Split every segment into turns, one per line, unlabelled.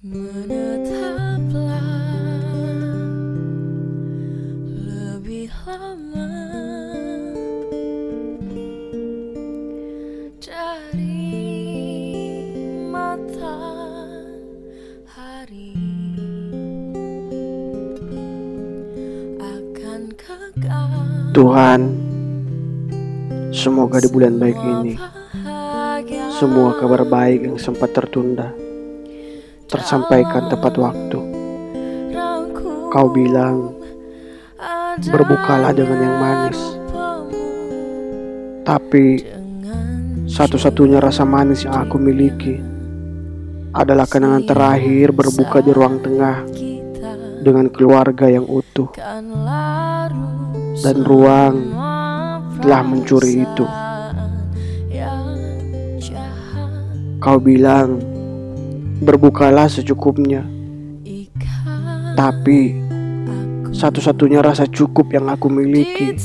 Tuhan, semoga di bulan baik ini semua kabar baik yang sempat tertunda tersampaikan tepat waktu. Kau bilang berbukalah dengan yang manis, tapi satu-satunya rasa manis yang aku miliki adalah kenangan terakhir berbuka di ruang tengah dengan keluarga yang utuh dan ruang telah mencuri itu. Kau bilang berbukalah secukupnya, tapi satu-satunya rasa cukup yang aku miliki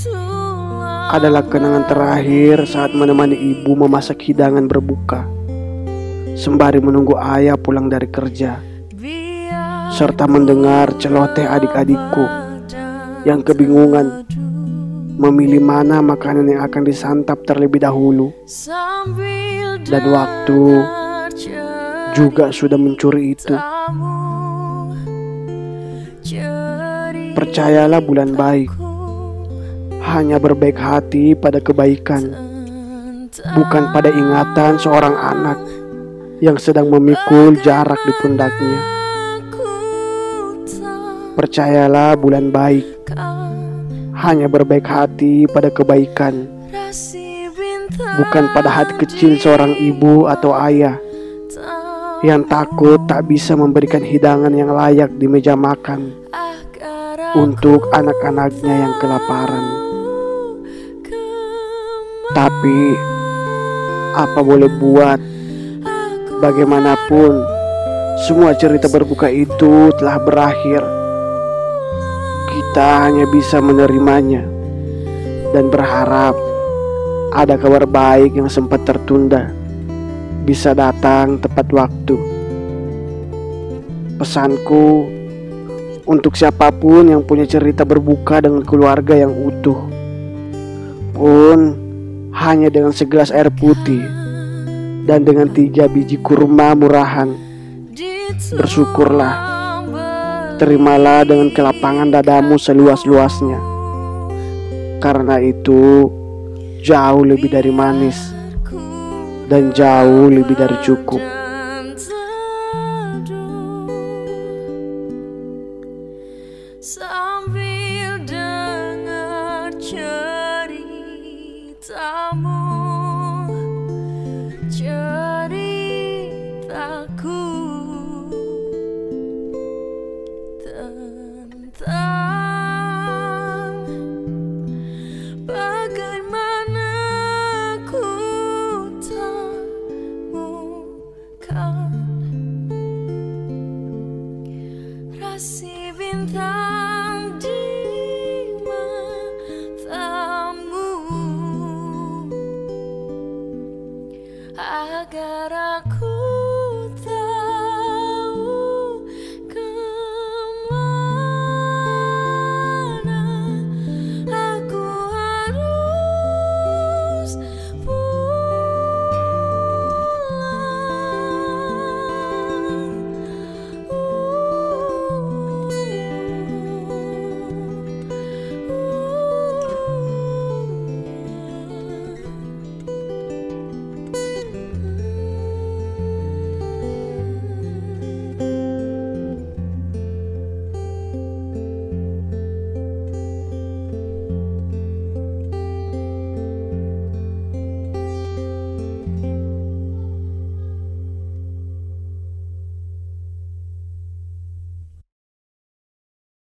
adalah kenangan terakhir saat menemani ibu memasak hidangan berbuka, sembari menunggu ayah pulang dari kerja, serta mendengar celoteh adik-adikku yang kebingungan memilih mana makanan yang akan disantap terlebih dahulu. Dan waktu juga sudah mencuri itu. Percayalah bulan baik hanya berbaik hati pada kebaikan, bukan pada ingatan seorang anak yang sedang memikul jarak di pundaknya. Percayalah bulan baik hanya berbaik hati pada kebaikan, bukan pada hati kecil seorang ibu atau ayah yang takut tak bisa memberikan hidangan yang layak di meja makan untuk anak-anaknya yang kelaparan. Tapi apa boleh buat? Bagaimanapun, semua cerita berbuka itu telah berakhir. Kita hanya bisa menerimanya dan berharap ada kabar baik yang sempat tertunda bisa datang tepat waktu. Pesanku untuk siapa pun yang punya cerita berbuka dengan keluarga yang utuh, pun hanya dengan segelas air putih dan dengan tiga biji kurma murahan, bersyukurlah, terimalah dengan kelapangan dadamu seluas-luasnya, karena itu jauh lebih dari manis dan jauh lebih dari cukup.
Sambil dengar ceritamu agar aku